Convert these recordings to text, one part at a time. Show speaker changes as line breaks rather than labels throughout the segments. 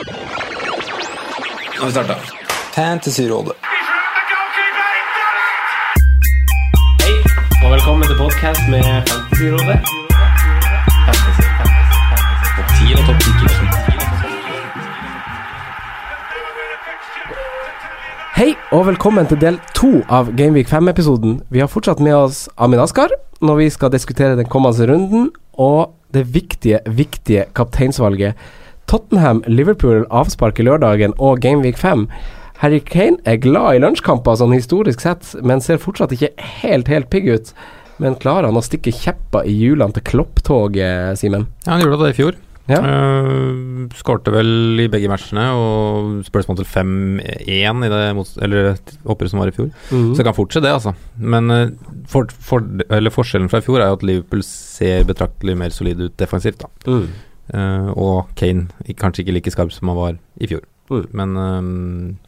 Nå har vi starta. Fantasyrådet.
Hei, og velkommen til podkast med Fantasyrådet. Fantasy, fantasy, fantasy. Topp 10 og topp 10 Hei, og velkommen til del to av Gameweek 5-episoden. Vi har fortsatt med oss Amin Askar når vi skal diskutere den kommende runden og det viktige, viktige kapteinsvalget. Tottenham-Liverpool avspark i lørdagen og Gameweek 5. Harry Kane er glad i lunsjkamper sånn historisk sett, men ser fortsatt ikke helt, helt pigg ut. Men klarer han å stikke kjepper i hjulene til klopptoget, Simen?
Ja, han gjorde det i fjor.
Ja.
Uh, skårte vel i begge matchene og spørsmål til 5-1 i det mot, eller oppgjøret som var i fjor.
Mm.
Så det kan fortsette det, altså. Men uh, for, for, eller forskjellen fra i fjor er jo at Liverpool ser betraktelig mer solid ut defensivt. da
Mm.
Uh, Og Kane kanskje ikke like skarp som han var i fjor.
Mm.
Men um,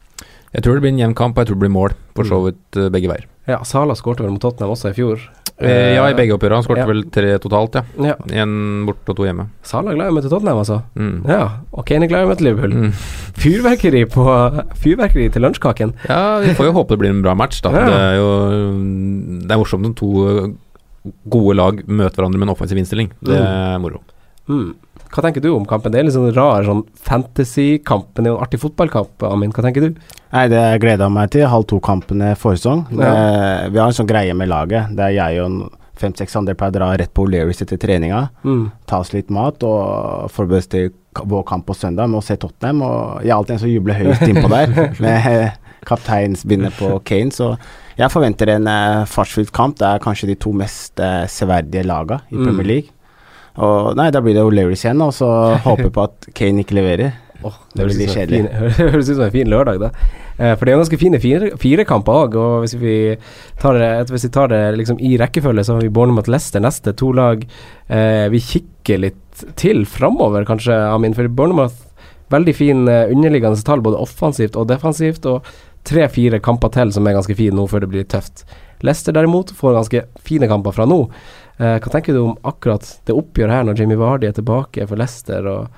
jeg tror det blir en jevn kamp, og jeg tror det blir mål. For så
Mm.
vidt uh, begge veier.
Ja, Sala skårte vel mot Tottenham også i fjor.
Eh, ja, i begge oppgjørene. Han skåret
ja.
vel tre totalt, ja.
Ja.
Én borte og to hjemme.
Sala er glad i å møte Tottenham, altså.
Mm.
Ja, og Kane er glad i å møte Liverpool.
Mm.
Fyrverkeri på Fyrverkeri til lunsjkaken.
Ja, vi får jo håpe det blir en bra match, da.
Ja.
Det er jo Det er morsomt når to gode lag møter hverandre med en offensiv innstilling. Det er moro.
Mm. Hva tenker du om kampen? Det er litt sånn rar sånn fantasy-kamp, men det er jo en artig fotballkamp. Amin, hva tenker du?
Nei, det gleda jeg meg til. Halv to-kampene forrige sesong.
Ja.
Vi har en sånn greie med laget Det er jeg og fem-seks andre pleier å dra rett på O'Learys etter treninga.
Mm.
Ta oss litt mat og forberede oss til vår kamp på søndag med å se Tottenham. Og jeg er alltid en som jubler høyest innpå der, med eh, kapteinsbindet på Kane. Så jeg forventer en uh, fartsfylt kamp. Det er kanskje de to mest eh, severdige laga i
Mm.
Premier League. Og nei, da blir det O'Learys igjen, og så håper jeg på at Kane ikke leverer.
Oh,
Det blir
en
kjedelig.
Høres ut som en fin lørdag, da. Eh, for det er ganske fine fire, fire òg, og hvis vi tar det, hvis vi tar det liksom i rekkefølge, så har vi Bournemouth Leicester neste. To lag eh, vi kikker litt til framover, kanskje, Amin. For Bournemouth veldig fin eh, underliggende tall, både offensivt og defensivt, og tre-fire kamper til som er ganske fine nå før det blir tøft. Leicester derimot får ganske fine kamper fra nå. Eh, hva tenker du om akkurat det oppgjøret her, når Jimmy Vardy er tilbake for Leicester, og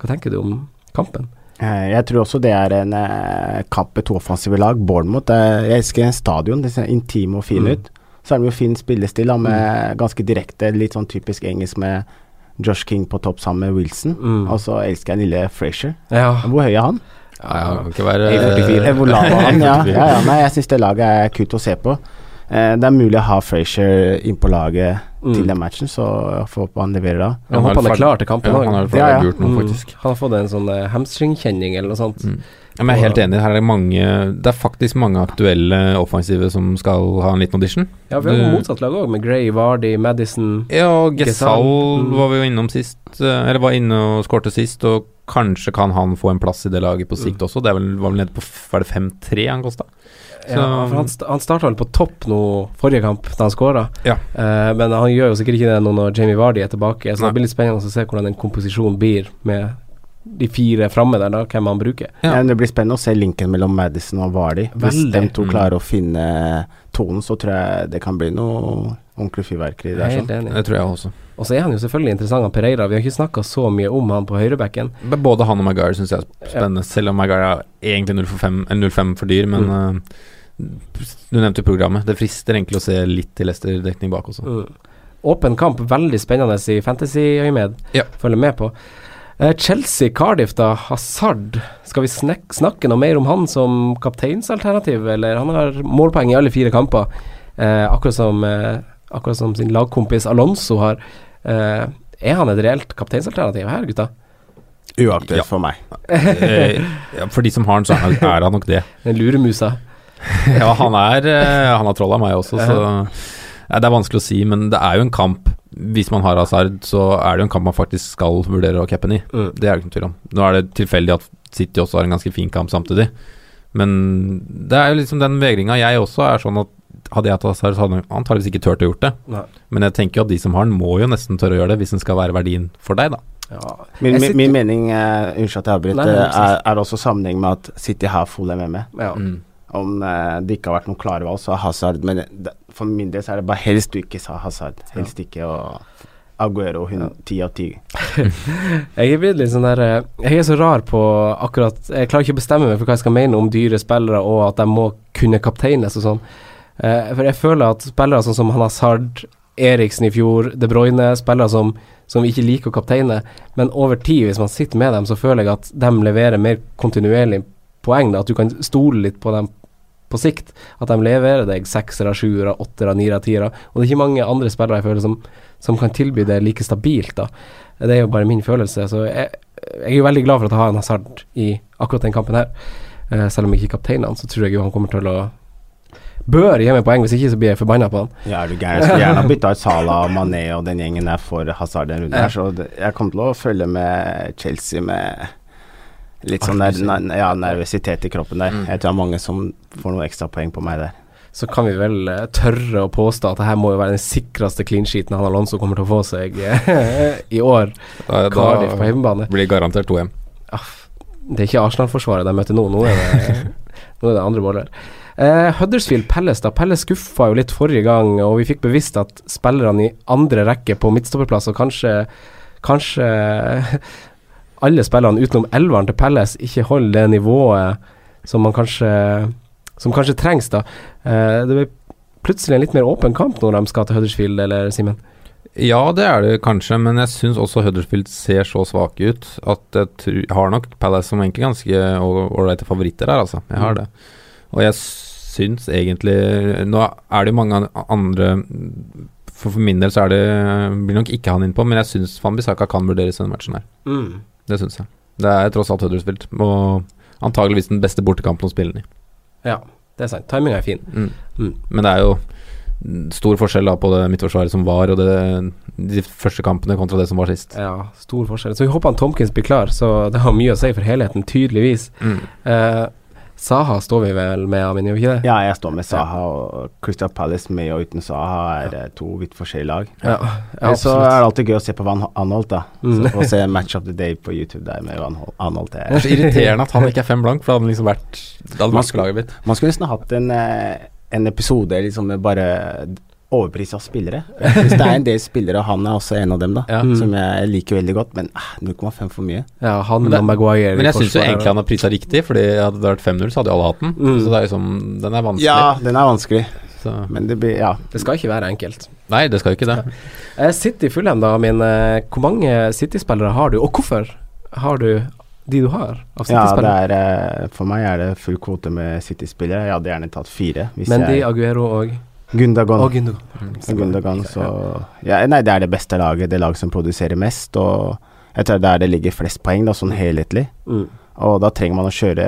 hva tenker du om kampen?
Eh, Jeg tror også det er en eh, kamp med to offensive lag. Bournemouth Jeg elsker stadion. Det ser intime og fin
Mm.
ut. Så er det jo fin spillestil da, med ganske direkte, litt sånn typisk engelsk med Josh King på topp sammen med Wilson.
Mm.
Og så elsker jeg lille Frazier.
Ja.
Hvor høy er han?
Ja, ja, kan ikke være
1,44.
Hvor lav er han? Ja, ja, ja. Nei, jeg syns det laget er kult å se på. Eh, det er mulig å ha Frazier inn på laget
Mm.
til den matchen, så jeg får håpe han leverer da.
Jeg håper han er klar til kampen
Ja, han har
Ja, ja.
gjort noe, faktisk.
Han har fått en sånn eh, hamstringkjenning eller noe sånt.
Mm. Jeg er helt enig. Her er det mange Det er faktisk mange aktuelle offensive som skal ha en liten audition.
Ja, vi har jo motsatt lag òg, med Gray, Vardy, Madison
Ja, og Gesal
mm.
var vi jo innom sist, eh, eller var inne og skårte sist, og kanskje kan han få en plass i det laget på sikt også. Det er vel, var vel nede på var det 5-3 han kosta?
Ja, for han, han starta vel på topp nå forrige kamp, da han skåra.
Ja.
Eh, men han gjør jo sikkert ikke det nå når Jamie Vardy er tilbake, så
Nei.
det blir litt spennende å se hvordan den komposisjonen blir med de fire framme der, da, hvem han bruker.
Ja.
Ja. Det blir spennende å se linken mellom Madison og Vardy. Hvis
Veldig.
de to
Mm.
klarer å finne tonen, så tror jeg det kan bli noe ordentlig fyrverkeri der.
er
Sånn.
Det tror jeg også.
Og så er han jo selvfølgelig interessant, han Pereira. Vi har ikke snakka så mye om han på høyrebacken.
Både han og Maguire syns jeg er spennende, selv om Maguire er egentlig 0 for 5, eller 0,5 for dyr. Men
Mm.
uh, du nevnte programmet. Det frister egentlig å se litt til Leicester-dekning bak også.
Mm. Åpen kamp, veldig spennende i fantasy-øyemed.
Ja.
Følger med på. Uh, Chelsea-Cardiff, da. Hazard. Skal vi snakke noe mer om han som kapteinsalternativ, eller? Han har målpoeng i alle fire kamper, uh, akkurat, som, eh, akkurat som sin lagkompis Alonso har. Eh, er han et reelt kapteinsalternativ her, gutta?
Uaktuelt
Ja.
for meg.
Eh, ja, for de som har den, så er han nok det.
Den luremusa.
Ja, han er eh, Han har trolla meg også, så ja, Det er vanskelig å si, men det er jo en kamp. Hvis man har Hazard, så er det jo en kamp man faktisk skal vurdere å cappe den i.
Mm.
Det er det ikke tvil om. Nå er det tilfeldig at City også har en ganske fin kamp samtidig. Men det er jo liksom den vegringa jeg også er sånn at hadde jeg hatt Hazard, så hadde han antakeligvis ikke turt å gjort det.
Nei.
Men jeg tenker jo at de som har den, må jo nesten tørre å gjøre det, hvis den skal være verdien for deg, da.
Ja.
Min, min,
sitter-
min mening, uh, unnskyld at jeg avbryter, er, er også sammenheng med at City har full MM.
ja.
Mm.
Om uh, det ikke har vært noen klare valg, så er Hazard Men det, for min del så er det bare helst du ikke sa Hazard. Helst ikke å Aguero hun- ti av 10.
Jeg er blitt litt sånn der eh, Jeg er så rar på akkurat Jeg klarer ikke å bestemme meg for hva jeg skal mene om dyre spillere, og at de må kunne kapteines og sånn. Eh, for jeg føler at spillere sånn som Hazard, Eriksen i fjor, De Bruyne, spillere som, som ikke liker å kapteine, men over tid, hvis man sitter med dem, så føler jeg at de leverer mer kontinuerlig poeng. Da, at du kan stole litt på dem på sikt. At de leverer deg seksere, sjuere, åttere, niere, tiere. Og det er ikke mange andre spillere jeg føler som, som kan tilby det like stabilt. da det er jo bare min følelse. Så jeg, jeg er jo veldig glad for at jeg har en Hazard i akkurat den kampen her. Uh, selv om jeg ikke er kaptein han, så tror jeg jo han kommer til å Bør gi meg poeng, hvis ikke så blir jeg forbanna på han.
Ja, er du gæren. Jeg skulle gjerne ha bytta ut Salah, Mané og den gjengen der for Hazard den runden her, så jeg kommer til å følge med Chelsea med litt sånn der, ja, nervøsitet i kroppen der.
Mm.
Jeg tror det er mange som får noen ekstra poeng på meg der.
Så kan vi vel eh, tørre å påstå at det her må jo være den sikreste clean sheeten han Alonso kommer til å få seg eh, i år.
Da,
Cardiff på hjemmebane.
blir det garantert 2-1.
Det er ikke Arsenal-forsvaret de møter nå, nå er det, nå er det andre boller. Eh, Huddersfield Pelles, da. Pelles skuffa jo litt forrige gang, og vi fikk bevisst at spillerne i andre rekke på midtstopperplass, og kanskje Kanskje alle spillerne utenom elveren til Pelles ikke holder det nivået som man kanskje Som kanskje trengs, da. Eh, det blir plutselig en litt mer åpen kamp når de skal til Huddersfield, eller Simen?
Ja, det er det kanskje, men jeg syns også Huddersfield ser så svake ut at jeg, har nok Palace som egentlig ganske ålreite favoritter her, altså. Jeg har
Mm.
Og jeg syns egentlig Nå er det jo mange andre For, for min del så er det blir nok ikke han innpå, men jeg syns Van Bissaka kan vurderes i denne matchen her. Det syns jeg. Det er tross alt Huddersfield, og antageligvis den beste bortekampen å spille den i.
Ja, det er sant. Timinga er fin.
Mm.
Mm.
Men det er jo stor forskjell da på det midtforsvaret som var, og det, de første kampene kontra det som var sist.
Ja, stor forskjell. Så vi håper han Tomkins blir klar, så det har mye å si for helheten, tydeligvis.
Mm.
Eh, Saha står vi vel med, Amin, gjør vi ikke det?
Ja, jeg står med Saha, og Crystal Palace med og uten Saha er ja. to vidt forskjellige lag.
Ja, ja
så er det alltid gøy å se på Van Anholt, da.
Mm.
Å se Match of the Day på YouTube der med Van Hol- Anholt.
Det
Det
er så irriterende at han ikke er fem blank, for det hadde liksom vært Det hadde
Man
vært laget mitt.
Man skulle nesten hatt en, eh, en episode liksom med bare overpris av spillere. Hvis det er en del spillere, og han er også en av dem, da.
Ja.
Mm.
Som jeg liker veldig godt, men ah, 0,5 for mye.
Ja, han
Men det-
Maguire.
Men jeg syns egentlig han har prisa riktig, Fordi hadde det vært 5-0, så hadde jo alle hatt den.
Mm.
Så det er liksom Den er vanskelig.
Ja, den er vanskelig,
Så.
men det blir Ja.
Det skal ikke være enkelt.
Nei, det skal ikke det.
Ja. City Fulham, da, Amin. Eh, hvor mange City-spillere har du, og hvorfor har du de du har av
Ja, det
City-spillere?
er eh, For meg er det full kvote med City-spillere. Jeg hadde gjerne tatt fire. Hvis
Men
de,
Aguero og
Gundagon.
Og Gundogan.
Og
Gundogan, så ja, Nei, det er det beste laget. Det laget som produserer mest. Og jeg tror det er der det ligger flest poeng, da, sånn helhetlig.
Mm.
Og da trenger man å kjøre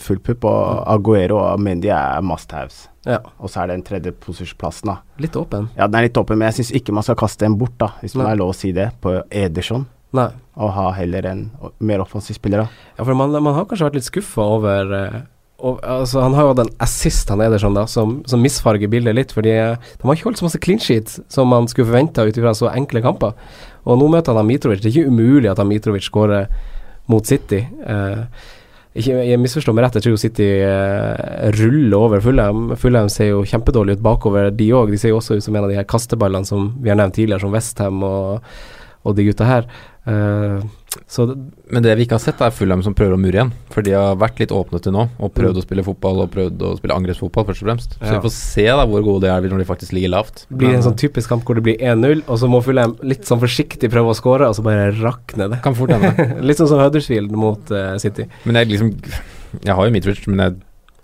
full pupp, og Aguero og Mendy er must haves.
Ja,
Og så er det den tredje posisjonsplassen, da.
litt åpen.
Ja, den er litt åpen, men jeg syns ikke man skal kaste en bort, da, hvis
Nei.
man er lov å si det, på Ederson.
Nei.
Og ha heller en mer offensiv spiller, da.
Ja, for man, man har kanskje vært litt skuffa over eh, og, altså, Han har jo hatt en assist, han Ederson, da, som, som misfarger bildet litt. Fordi eh, de har ikke holdt så masse clean sheet som man skulle forventa ut ifra så enkle kamper. Og nå møter han Mitrovic. Det er ikke umulig at Mitrovic skårer mot City. Eh, ikke, jeg misforstår meg rett, jeg tror jo City eh, ruller over Fulham. Fulham ser jo kjempedårlig ut bakover, de òg. De ser jo også ut som en av de her kasteballene som vi har nevnt tidligere, som Westham og, og de gutta her. Eh, det,
Men det vi ikke har sett, er Fulham som prøver å mure igjen. For de har vært litt åpne til nå, og prøvd å spille fotball og prøvd å spille angrepsfotball, først og fremst. Så
Ja.
vi får se da hvor gode de er når de faktisk ligger lavt.
Det blir en sånn typisk kamp hvor det blir 1-0, og så må Fulham litt sånn forsiktig prøve å skåre, og så bare rakner det.
Kan fort hende.
litt sånn som Huddersfield mot uh, City.
Men jeg liksom Jeg har jo Mitrovic, men jeg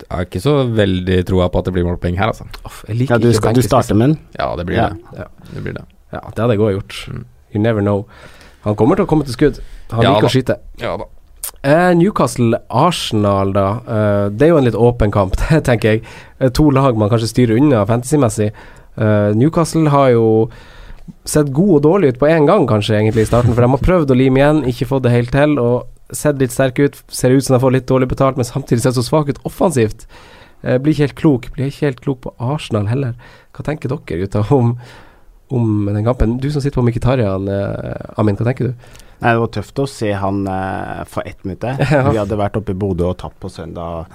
har ikke så veldig troa på at det blir målpoeng her, altså.
Jeg liker
Ja, du,
ikke
skal, du starte med den?
Ja, det blir
Ja.
det.
Ja.
Det blir det.
Ja, det hadde jeg òg gjort.
Mm.
You never know. Han kommer til å komme til skudd. Han
Ja
liker
da.
å skyte.
Ja da.
Eh, Newcastle-Arsenal, da. Eh, det er jo en litt åpen kamp, tenker jeg. Eh, to lag man kanskje styrer unna fantasymessig. Eh, Newcastle har jo sett god og dårlig ut på én gang, kanskje, egentlig, i starten. For de har prøvd å lime igjen, ikke fått det helt til. Og sett litt sterke ut. Ser ut som de får litt dårlig betalt, men samtidig ser så svake ut offensivt. Eh, blir ikke helt klok. Blir ikke helt klok på Arsenal heller. Hva tenker dere, gutta, om, om den kampen? Du som sitter på Mkhitaryan, eh, Amin, hva tenker du?
Nei, det var tøft å se han eh, for ett minutt Vi hadde vært oppe i Bodø og tapt på søndag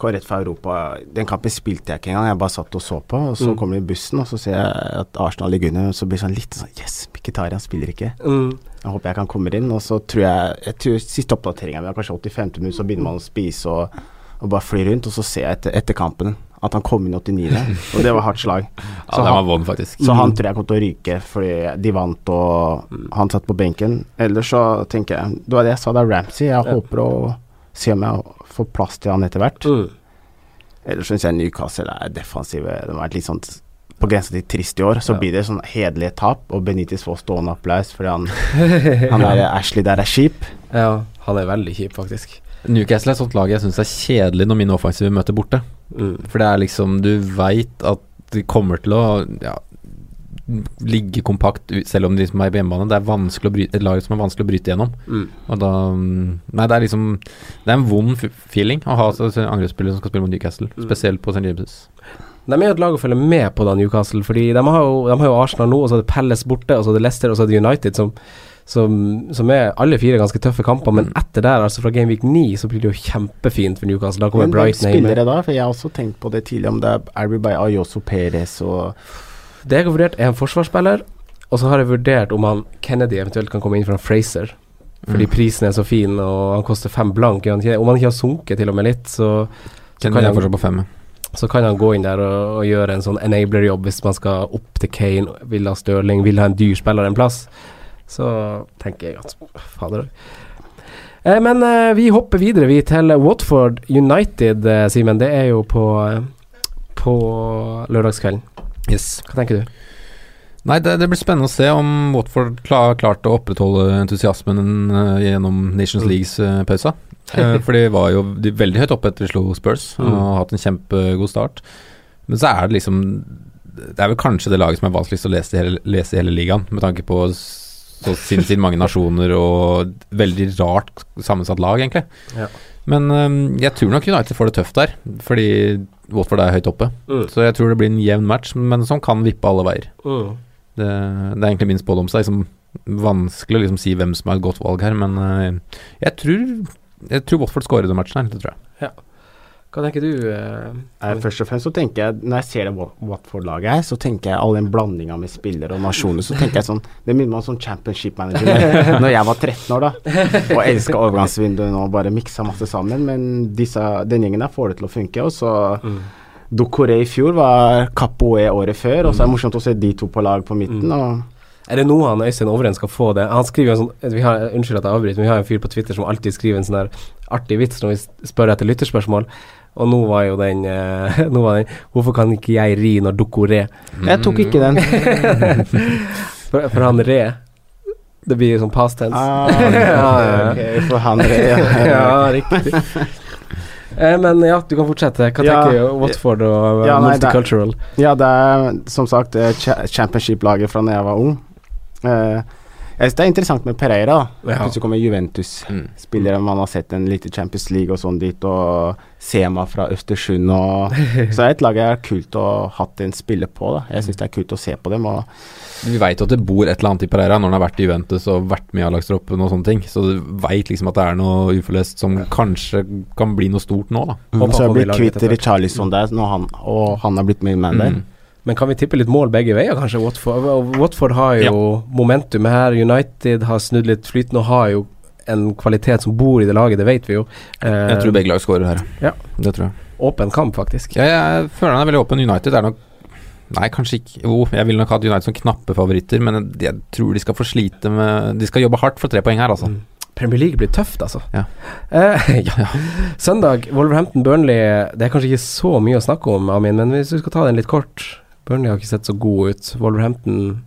Kom rett fra Europa. Den kampen spilte jeg ikke engang, jeg bare satt og så på. Og så
Mm.
kommer vi i bussen, og så ser jeg at Arsenal ligger under, og så blir det sånn litt sånn Yes, Mkhitaryan spiller ikke.
Mm.
Jeg håper jeg kan komme inn. Og så tror jeg, jeg tror Siste oppdateringa, vi har kanskje 85 minutter, så begynner man å spise og, og bare fly rundt. Og så ser jeg etter, etter kampen at han kom inn 89., og det var hardt slag.
Ja,
Så
det
han-
var vond, faktisk.
Så han tror jeg kommer til å ryke fordi de vant og han satt på benken. Ellers så tenker jeg Det var det jeg sa, det er Ramsey. Jeg
Ja.
håper å se om jeg får plass til han etter hvert.
Mm.
Ellers syns jeg Newcastle er defensive. De har vært litt sånn på grensa til trist i år. Så
Ja.
blir det sånn hederlige tap, og Benitez får stående applaus fordi han, han der Ashley der er kjip.
Ja, han er veldig kjip, faktisk.
Newcastle er et sånt lag jeg syns er kjedelig når mine offensive møter borte.
Mm.
For det er liksom Du veit at de kommer til å ja, ligge kompakt selv om de liksom er på hjemmebane. Det er vanskelig å bryte, et lag som er vanskelig å bryte gjennom.
Mm.
Og da mm, Nei, det er liksom Det er en vond feeling å ha angrepsspillere som skal spille mot Newcastle,
Mm.
spesielt på St. James'.
De er jo et lag å følge med på da, Newcastle, fordi de har jo, de har jo Arsenal nå, og så er det Palace borte, og så er det Leicester, og så er det United, som, som, som er alle fire ganske tøffe kamper. Men
Mm.
etter der, altså fra Game Week 9, så blir det jo kjempefint for Newcastle. Da kommer
Men
Brighton hjemme.
spillere da? For jeg har også tenkt på det tidligere, om det er det Ayoso Perez og
Det jeg har vurdert, er en forsvarsspiller, og så har jeg vurdert om han Kennedy eventuelt kan komme inn fra Fraser. Fordi
Mm.
prisen er så fin, og han koster fem blank. Om han ikke har sunket til og med litt, så, så,
Kennedy
kan,
er
han,
fortsatt på fem.
så kan han gå inn der og, og gjøre en sånn enabler-jobb hvis man skal opp til Kane, vil ha Stirling, vil ha en dyr spiller en plass. Så tenker jeg at Fader òg. Eh, men eh, vi hopper videre, vi, til Watford United, eh, Simen. Det er jo på, eh, på lørdagskvelden.
Yes.
Hva tenker du?
Nei, det, det blir spennende å se om Watford klar, klarte å opprettholde entusiasmen uh, gjennom Nations
Mm.
Leagues uh, pausa. Eh, for de var jo de, veldig høyt oppe etter de slo Spurs og
Mm.
har hatt en kjempegod start. Men så er det liksom Det er vel kanskje det laget som er vanskeligst å lese i hele, lese i hele ligaen, med tanke på så sinnssykt mange nasjoner og veldig rart sammensatt lag, egentlig.
Ja.
Men um, jeg tror nok United får det tøft der, fordi Watford er høyt oppe.
Mm.
Så jeg tror det blir en jevn match, men som kan vippe alle veier.
Mm.
Det, det er egentlig min spådom. Det er liksom vanskelig å liksom si hvem som er et godt valg her, men uh, jeg tror Jeg tror Watford scorer den matchen her, det tror jeg.
Hva tenker du? eh,
Eh, Først og fremst så tenker jeg Når jeg ser det Wat- Watford-laget her, så tenker jeg all den blandinga med spillere og nasjoner, så tenker jeg sånn Det minner meg om sånn championship manager når, når jeg var 13 år, da. Og elska overgangsvinduene og bare miksa masse sammen. Men disse, den gjengen der får det til å funke. Og så
Mm.
Dokoré i fjor var Kapoe året før, og så er det morsomt å se de to på lag på midten. Og
Er det nå han Øystein Ovren skal få det? Han skriver jo en sånn vi har, Unnskyld at jeg avbryter, men vi har en fyr på Twitter som alltid skriver en sånn der artig vits når vi spør etter lytterspørsmål. Og nå var jo den, eh, nå var den Hvorfor kan ikke jeg ri når Dokoré
jeg tok ikke den.
for, for han re. Det blir sånn past tense.
Ah,
Ja, ja.
ok, for han ja,
ja, riktig. Eh, men ja, du kan fortsette. Hva
Ja.
tenker Watford og
Ja, nei,
multicultural? det-?
Ja, det er som sagt eh, championship-laget fra da jeg var ung. Eh, jeg synes det er interessant med Pereira. da.
Ja.
Plutselig kommer Juventus.
Mm.
Man har sett en lite Champions League og sånn dit, og Sema fra Østersund og Så det er et lag jeg er kult å ha hatt en spiller på, da. Jeg syns det er kult å se på dem. Og
Vi veit jo at det bor et eller annet i Pereira når han har vært i Juventus og vært med i A-lagstroppen og sånne ting. Så du veit liksom at det er noe uforløst som kanskje kan bli noe stort nå, da.
Håper
så
har
jeg
blitt
blir kvitt. Richarlison der, når han, og han har blitt med man der.
Mm.
Men kan vi tippe litt mål begge veier, kanskje? Watford, Watford har jo momentum her. United har snudd litt flyten og har jo en kvalitet som bor i det laget, det vet vi jo. Eh,
Jeg tror begge lag skårer her.
Ja.
Det tror jeg.
Åpen kamp, faktisk.
Ja, jeg føler han er veldig åpen. United er nok Nei, kanskje ikke Jo, jeg vil nok ha United som knappe favoritter, men jeg tror de skal få slite med De skal jobbe hardt for tre poeng her, altså.
Mm. Premier League blir tøft, altså.
Ja.
Eh, ja. Søndag, Wolverhampton-Burnley. Det er kanskje ikke så mye å snakke om, Amin, men hvis du skal ta den litt kort Burnley har ikke sett så god ut. Wolverhampton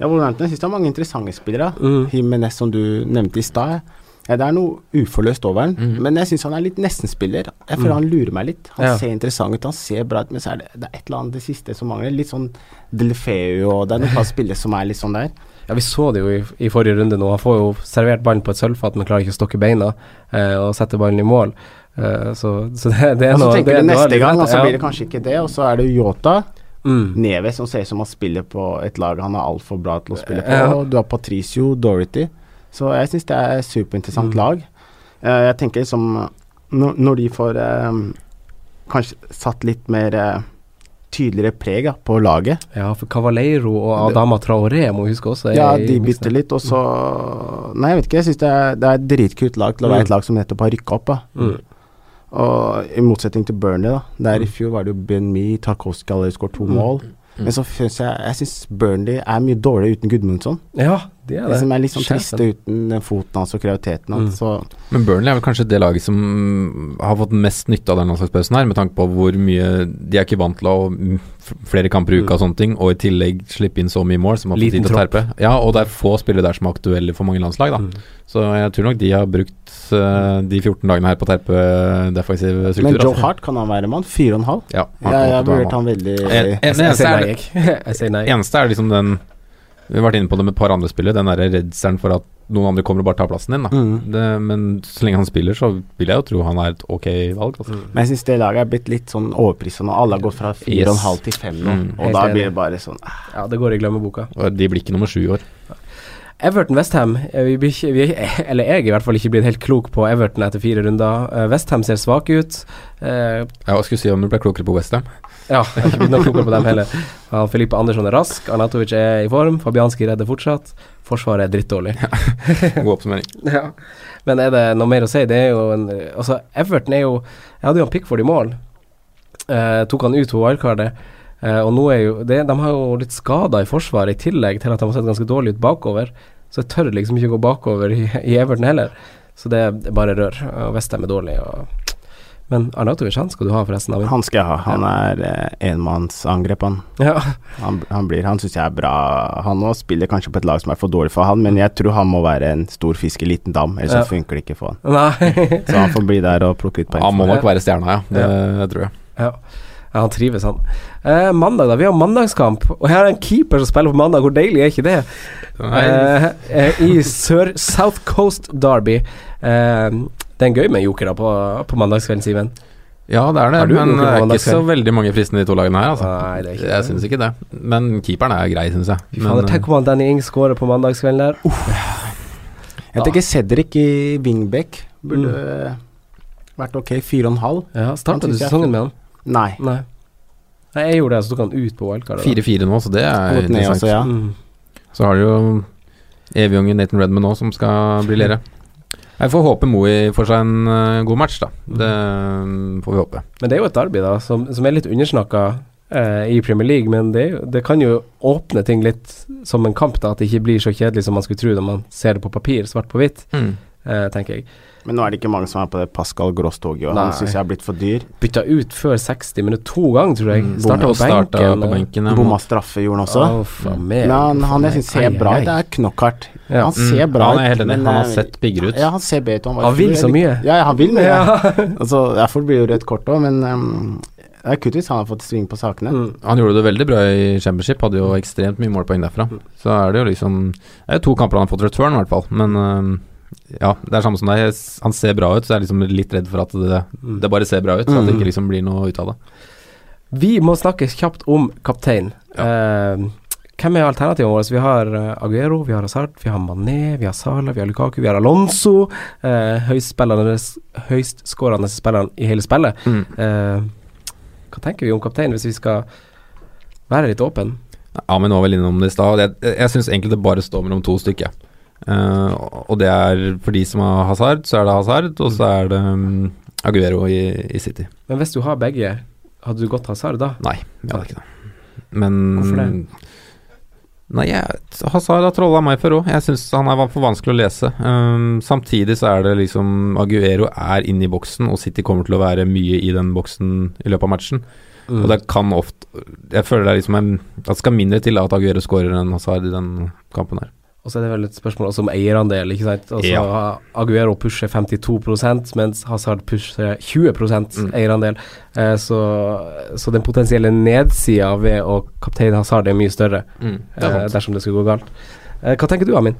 Ja, Wolverhampton syns det er mange interessante spillere.
mm.
Jimenez, som du nevnte i stad. Ja, det er noe uforløst over han,
mm.
men jeg syns han er litt nestenspiller. Jeg føler
Mm.
han lurer meg litt. Han
Ja.
ser interessant ut, han ser bra ut, men så er det, det er et eller annet det siste som mangler. Litt sånn Delefeu og Det er noen par spillere som er litt sånn der.
Ja, vi så det jo i, i forrige runde nå. Han får jo servert ballen på et sølvfat, men klarer ikke å stokke beina eh, og sette ballen i mål. Eh, så, så det, det er
Og så
noe
tenker
det,
du neste gang, og så blir det kanskje ikke det. Og så er det Yota,
mm.
Neves, som ser ut som han spiller på et lag han er altfor bra til å spille på. Og du har Patricio, Dorothy. Så jeg syns det er et superinteressant
Mm.
lag. Uh, jeg tenker liksom når, de får eh, kanskje satt litt mer tydeligere preg da, på laget
Ja, for Cavaleiro og Adama Traoré må huske også.
Ja, de bytter litt, og så Nei, jeg vet ikke. Jeg syns det, det er et dritkult lag til å være
Mm.
et lag som nettopp har rykka opp. da
Mm.
Og i motsetning til Burnley, da. Der i fjor var det jo Ben Me, Tarkovskij allerede skåret to
Mm.
mål. Men så syns jeg Jeg synes Burnley er mye dårligere uten Gudmundsson.
Ja, de er
Det
det.
som er litt sånn trist uten den foten hans og kreativiteten hans. Mm.
Men Burnley er vel kanskje det laget som har fått mest nytte av den landslagspausen her, med tanke på hvor mye De er ikke vant til å mm, flere kamper i uka og sånne ting, og i tillegg slippe inn så mye mål som har fått tid til å terpe. Ja, og det er få spillere der som er aktuelle for mange landslag, da.
Mm.
Så jeg tror nok de har brukt uh, de 14 dagene her på å terpe defensive
Men
strukturer.
Joe
altså.
Hart kan han være mann? Fire og en halv?
Ja,
Jeg, jeg
han-
vurderte han veldig
En-
Jeg,
en-
jeg, sier nei, jeg. jeg sier nei.
eneste er liksom den Vi har vært inne på det med et par andre spillere, den derre redselen for at noen andre kommer og bare tar plassen din. Da.
Mm.
Det, men så lenge han spiller, så vil jeg jo tro han er et ok valg. Altså.
Mm.
Men jeg syns det laget er blitt litt sånn overprisa nå. Alle har gått fra fire og en
Yes.
halv til fem nå.
Mm.
Og
Helt
da blir det bare sånn
Ja, det går i glemmeboka.
Og de blir ikke nummer sju i år.
Everton-Westham. Vi, blir ikke- vi, er- eller jeg er i hvert fall ikke blitt helt klok på Everton etter fire runder. Westham ser svake ut. Uh,
Ja, hva skulle si om du ble klokere på Westham?
ja, jeg har ikke blitt noe klokere på dem heller. Han Filippe Andersson er rask, Arnatovic er i form, Fabianski redder fortsatt. Forsvaret er drittdårlig.
God oppsummering.
Ja. Men er det noe mer å si? Det er jo en Altså, Everton er jo Jeg hadde jo han Pickford i mål. Eh, tok han ut på wildcardet. Eh, og nå er jo det, De har jo litt skader i forsvaret, i tillegg til at de har sett ganske dårlig ut bakover. Så jeg tør liksom ikke gå bakover i, i Everton heller. Så det er bare rør. Og Westham er dårlig. Og men Arnautovic, han skal du ha, forresten. David.
Han skal jeg ha. Han er eh, enmannsangrep, han.
Ja.
Han, han blir Han syns jeg er bra. Han nå spiller kanskje på et lag som er for dårlig for han, men jeg tror han må være en stor fisk i liten dam, ellers
Ja.
så funker det ikke for han.
Nei.
Så han får bli der og plukke ut poeng.
Han må nok være stjerna, ja. Det tror jeg.
Ja. ja, han trives, han. Eh, mandag, da. Vi har mandagskamp. Og her er en keeper som spiller på mandag. Hvor deilig er ikke det? Eh, eh, I sør South Coast Derby. Eh, det er en gøy med joker da på, på mandagskvelden, Simen.
Ja, det er det, men det er ikke så veldig mange fristende de to lagene her, altså.
Nei, det er ikke
jeg syns ikke det. Men keeperen er grei, syns jeg. Men,
fader, tenk om han Danny Ings skårer på mandagskvelden der. Uff.
Jeg tenker Cedric i wingback burde mm. vært ok. Fire og en halv.
Ja, Starta du sesongen med han?
Nei.
Nei. Nei, jeg gjorde det, så tok han ut på wildcard. da.
4-4 nå, så det er interessant.
også, ja.
Mm.
Så har du jo evigungen Nathan Redman nå, som skal briljere. Jeg får håpe Moe får seg en eh, god match, da. Det mm, får vi håpe.
Men det er jo et derby da som, som er litt undersnakka eh, i Premier League, men det, det kan jo åpne ting litt som en kamp, da, at det ikke blir så kjedelig som man skulle tro når man ser det på papir, svart på hvitt, eh, tenker jeg.
Men nå er det ikke mange som er på det Pascal Gross-toget, og han
Nei.
syns jeg har blitt for dyr.
Bytta ut før 60 minutter to ganger, tror jeg.
Mm,
Starta på benken.
på benken. ja.
Bomma straffe gjorde han også.
Oh, meg.
Men han, han jeg syns ser bra ut. Det er knockhart.
Ja.
Han ser
Mm,
bra
han
ut.
enig.
han,
Han har
eh,
sett piggere ut.
Ja, han ser bedre ut.
Han vil så mye.
Ja, ja, han vil mye.
Ja.
Altså, derfor blir det jo rødt kort òg, men um, det er kult hvis han har fått sving på sakene.
Mm.
Han gjorde det veldig bra i Championship, hadde jo ekstremt mye målpoeng derfra. Så er det jo liksom Det er to kamper han har fått return, i hvert fall. Men øhm, ja, det er samme som deg. Han ser bra ut, så jeg er liksom litt redd for at det,
Mm.
det bare ser bra ut. Så at det
Mm.
ikke liksom blir noe ut av det.
Vi må snakke kjapt om kaptein. Eh, hvem er alternativene våre? Vi har eh, Aguero, vi har Hazard, vi har Mané, vi har Salah, vi har Lukaku, vi har Alonso. Uh, Høystskårende spilleren i hele spillet.
Mm.
Eh, hva tenker vi om kaptein, hvis vi skal være litt åpen?
Ja, men nå var vel innom det i stad. Jeg, jeg syns egentlig det bare står mellom to stykker. Eh, og det er for de som har Hazard, så er det Hazard, og så er det um, Aguero i, i City.
Men hvis du har begge, hadde du gått Hazard da?
Nei, jeg hadde ikke det. Men
Hvorfor det?
Nei, jeg, Hazard har trolla meg før òg. Jeg syns han er for vanskelig å lese. Um, samtidig så er det liksom Aguero er inne i boksen, og City kommer til å være mye i den boksen i løpet av matchen.
Mm.
Og det kan ofte Jeg føler det er liksom en, at det skal mindre til at Aguero skårer enn Hazard i den kampen her.
Og så er det vel et spørsmål om eierandel, ikke sant. Altså,
Ja.
Aguero pusher 52% mens Hazard pusher 20
Mm.
eierandel. Eh, så, så den potensielle nedsida ved å kapteine Hazard er mye større,
det er
eh, dersom det skulle gå galt. Eh, hva tenker du, Amin?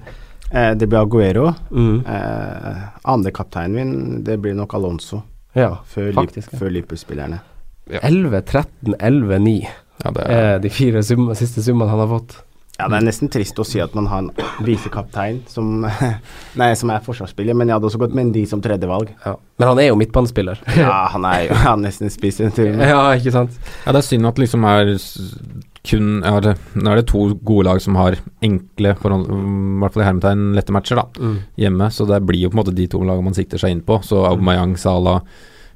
Eh, det blir Aguero.
Mm.
Eh, Andrekapteinen min, det blir nok Alonso,
Ja,
før,
faktisk.
Lip, før Liverpool-spillerne.
11, 13, 11, 9
Ja, det er,
er de fire summa, siste summene han har fått.
Ja, det er nesten trist å si at man har en visekaptein som, nei, som er forsvarsspiller, men jeg hadde også gått med en de som tredjevalg.
Ja. Men han er jo midtbanespiller.
Ja, han er jo han nesten spiser en tur.
ja, ikke sant.
Ja, det er synd at det liksom er kun ja, det, Nå er det to gode lag som har enkle, forhold, i hvert fall i hermetegn, lette matcher da,
Mm.
hjemme. Så det blir jo på en måte de to lagene man sikter seg inn på. Så Aubameyang, Salah,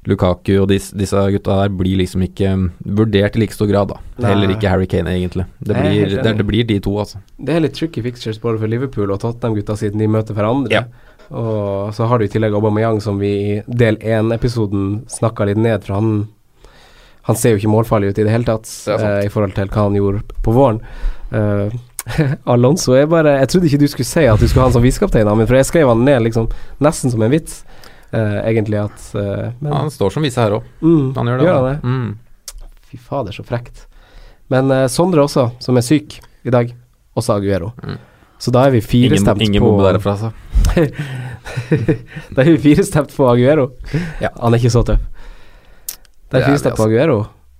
Lukaku og dis, disse gutta her blir liksom ikke mm, vurdert i like stor grad, da.
Nei.
Heller ikke Harry Kane, egentlig. Det blir, det, det blir de to, altså.
Det er litt tricky fixtures både for Liverpool og Tottenham-gutta siden de møter hverandre.
Ja.
Og så har du i tillegg Aubameyang, som vi i del én-episoden snakka litt ned, for han han ser jo ikke målfarlig ut i det hele tatt
Det
uh, i forhold til hva han gjorde på våren. Uh, Alonso er bare Jeg trodde ikke du skulle si at du skulle ha han som visekaptein, men for jeg skrev han ned liksom nesten som en vits, eh, egentlig at uh, men,
Han står som vise her òg.
mm,
Han gjør det.
Gjør han det?
Mm.
Fy fader, så frekt. Men uh, Sondre også, som er syk i dag. Også Aguero.
Mm.
Så da er vi
Ingen,
firestemt
ingen
på
bombe derfra, altså.
Da er vi firestemt på Aguero.
Ja.
Han er ikke så tøff. Det er
vi,
firestemt på
altså.
Aguero.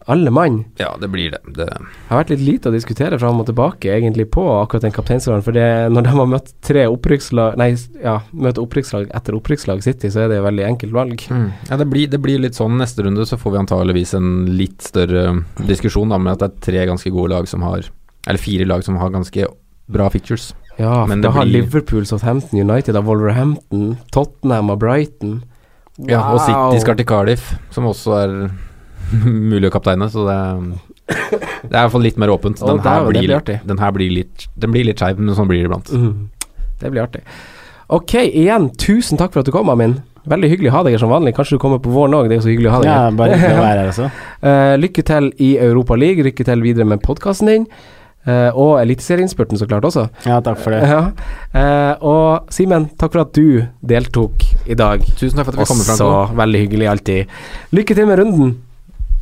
Alle mann.
Ja, det blir det. det.
Har vært litt lite å diskutere fram og tilbake egentlig på akkurat den kapteinsrollen. For det, når de har møtt tre opprykkslag Nei, ja, møter opprykkslag etter opprykkslag City, så er det et veldig enkelt valg.
Mm. Ja, det blir, det blir litt sånn neste runde, så får vi antageligvis en litt større diskusjon da, med at det er tre ganske gode lag som har Eller fire lag som har ganske bra features.
Ja,
Men
for
det
da har
blir-
Liverpool, Southampton, United og Wolverhampton, Tottenham og Brighton.
Ja, og City
Wow.
skal til Cardiff, som også er mulig å kapteine, så det det er i hvert fall litt mer åpent. Den her
dæven,
blir,
blir
den her blir litt Den blir litt skeiv, men sånn blir det iblant.
Mm. Det blir artig. Ok, igjen, tusen takk for at du kom, Amin. Veldig hyggelig å ha deg her som vanlig. Kanskje du kommer på våren òg, det er jo så hyggelig å ha deg
Ja, bare å være her også.
Uh, lykke til i Europa League, lykke til videre med podkasten din. Uh, og Eliteserieinnspurten, så klart også.
Ja, takk for det.
Uh, uh, og Simen, takk for at du deltok i dag.
Tusen takk for at vi kom fram.
Også veldig hyggelig alltid. Lykke til med runden.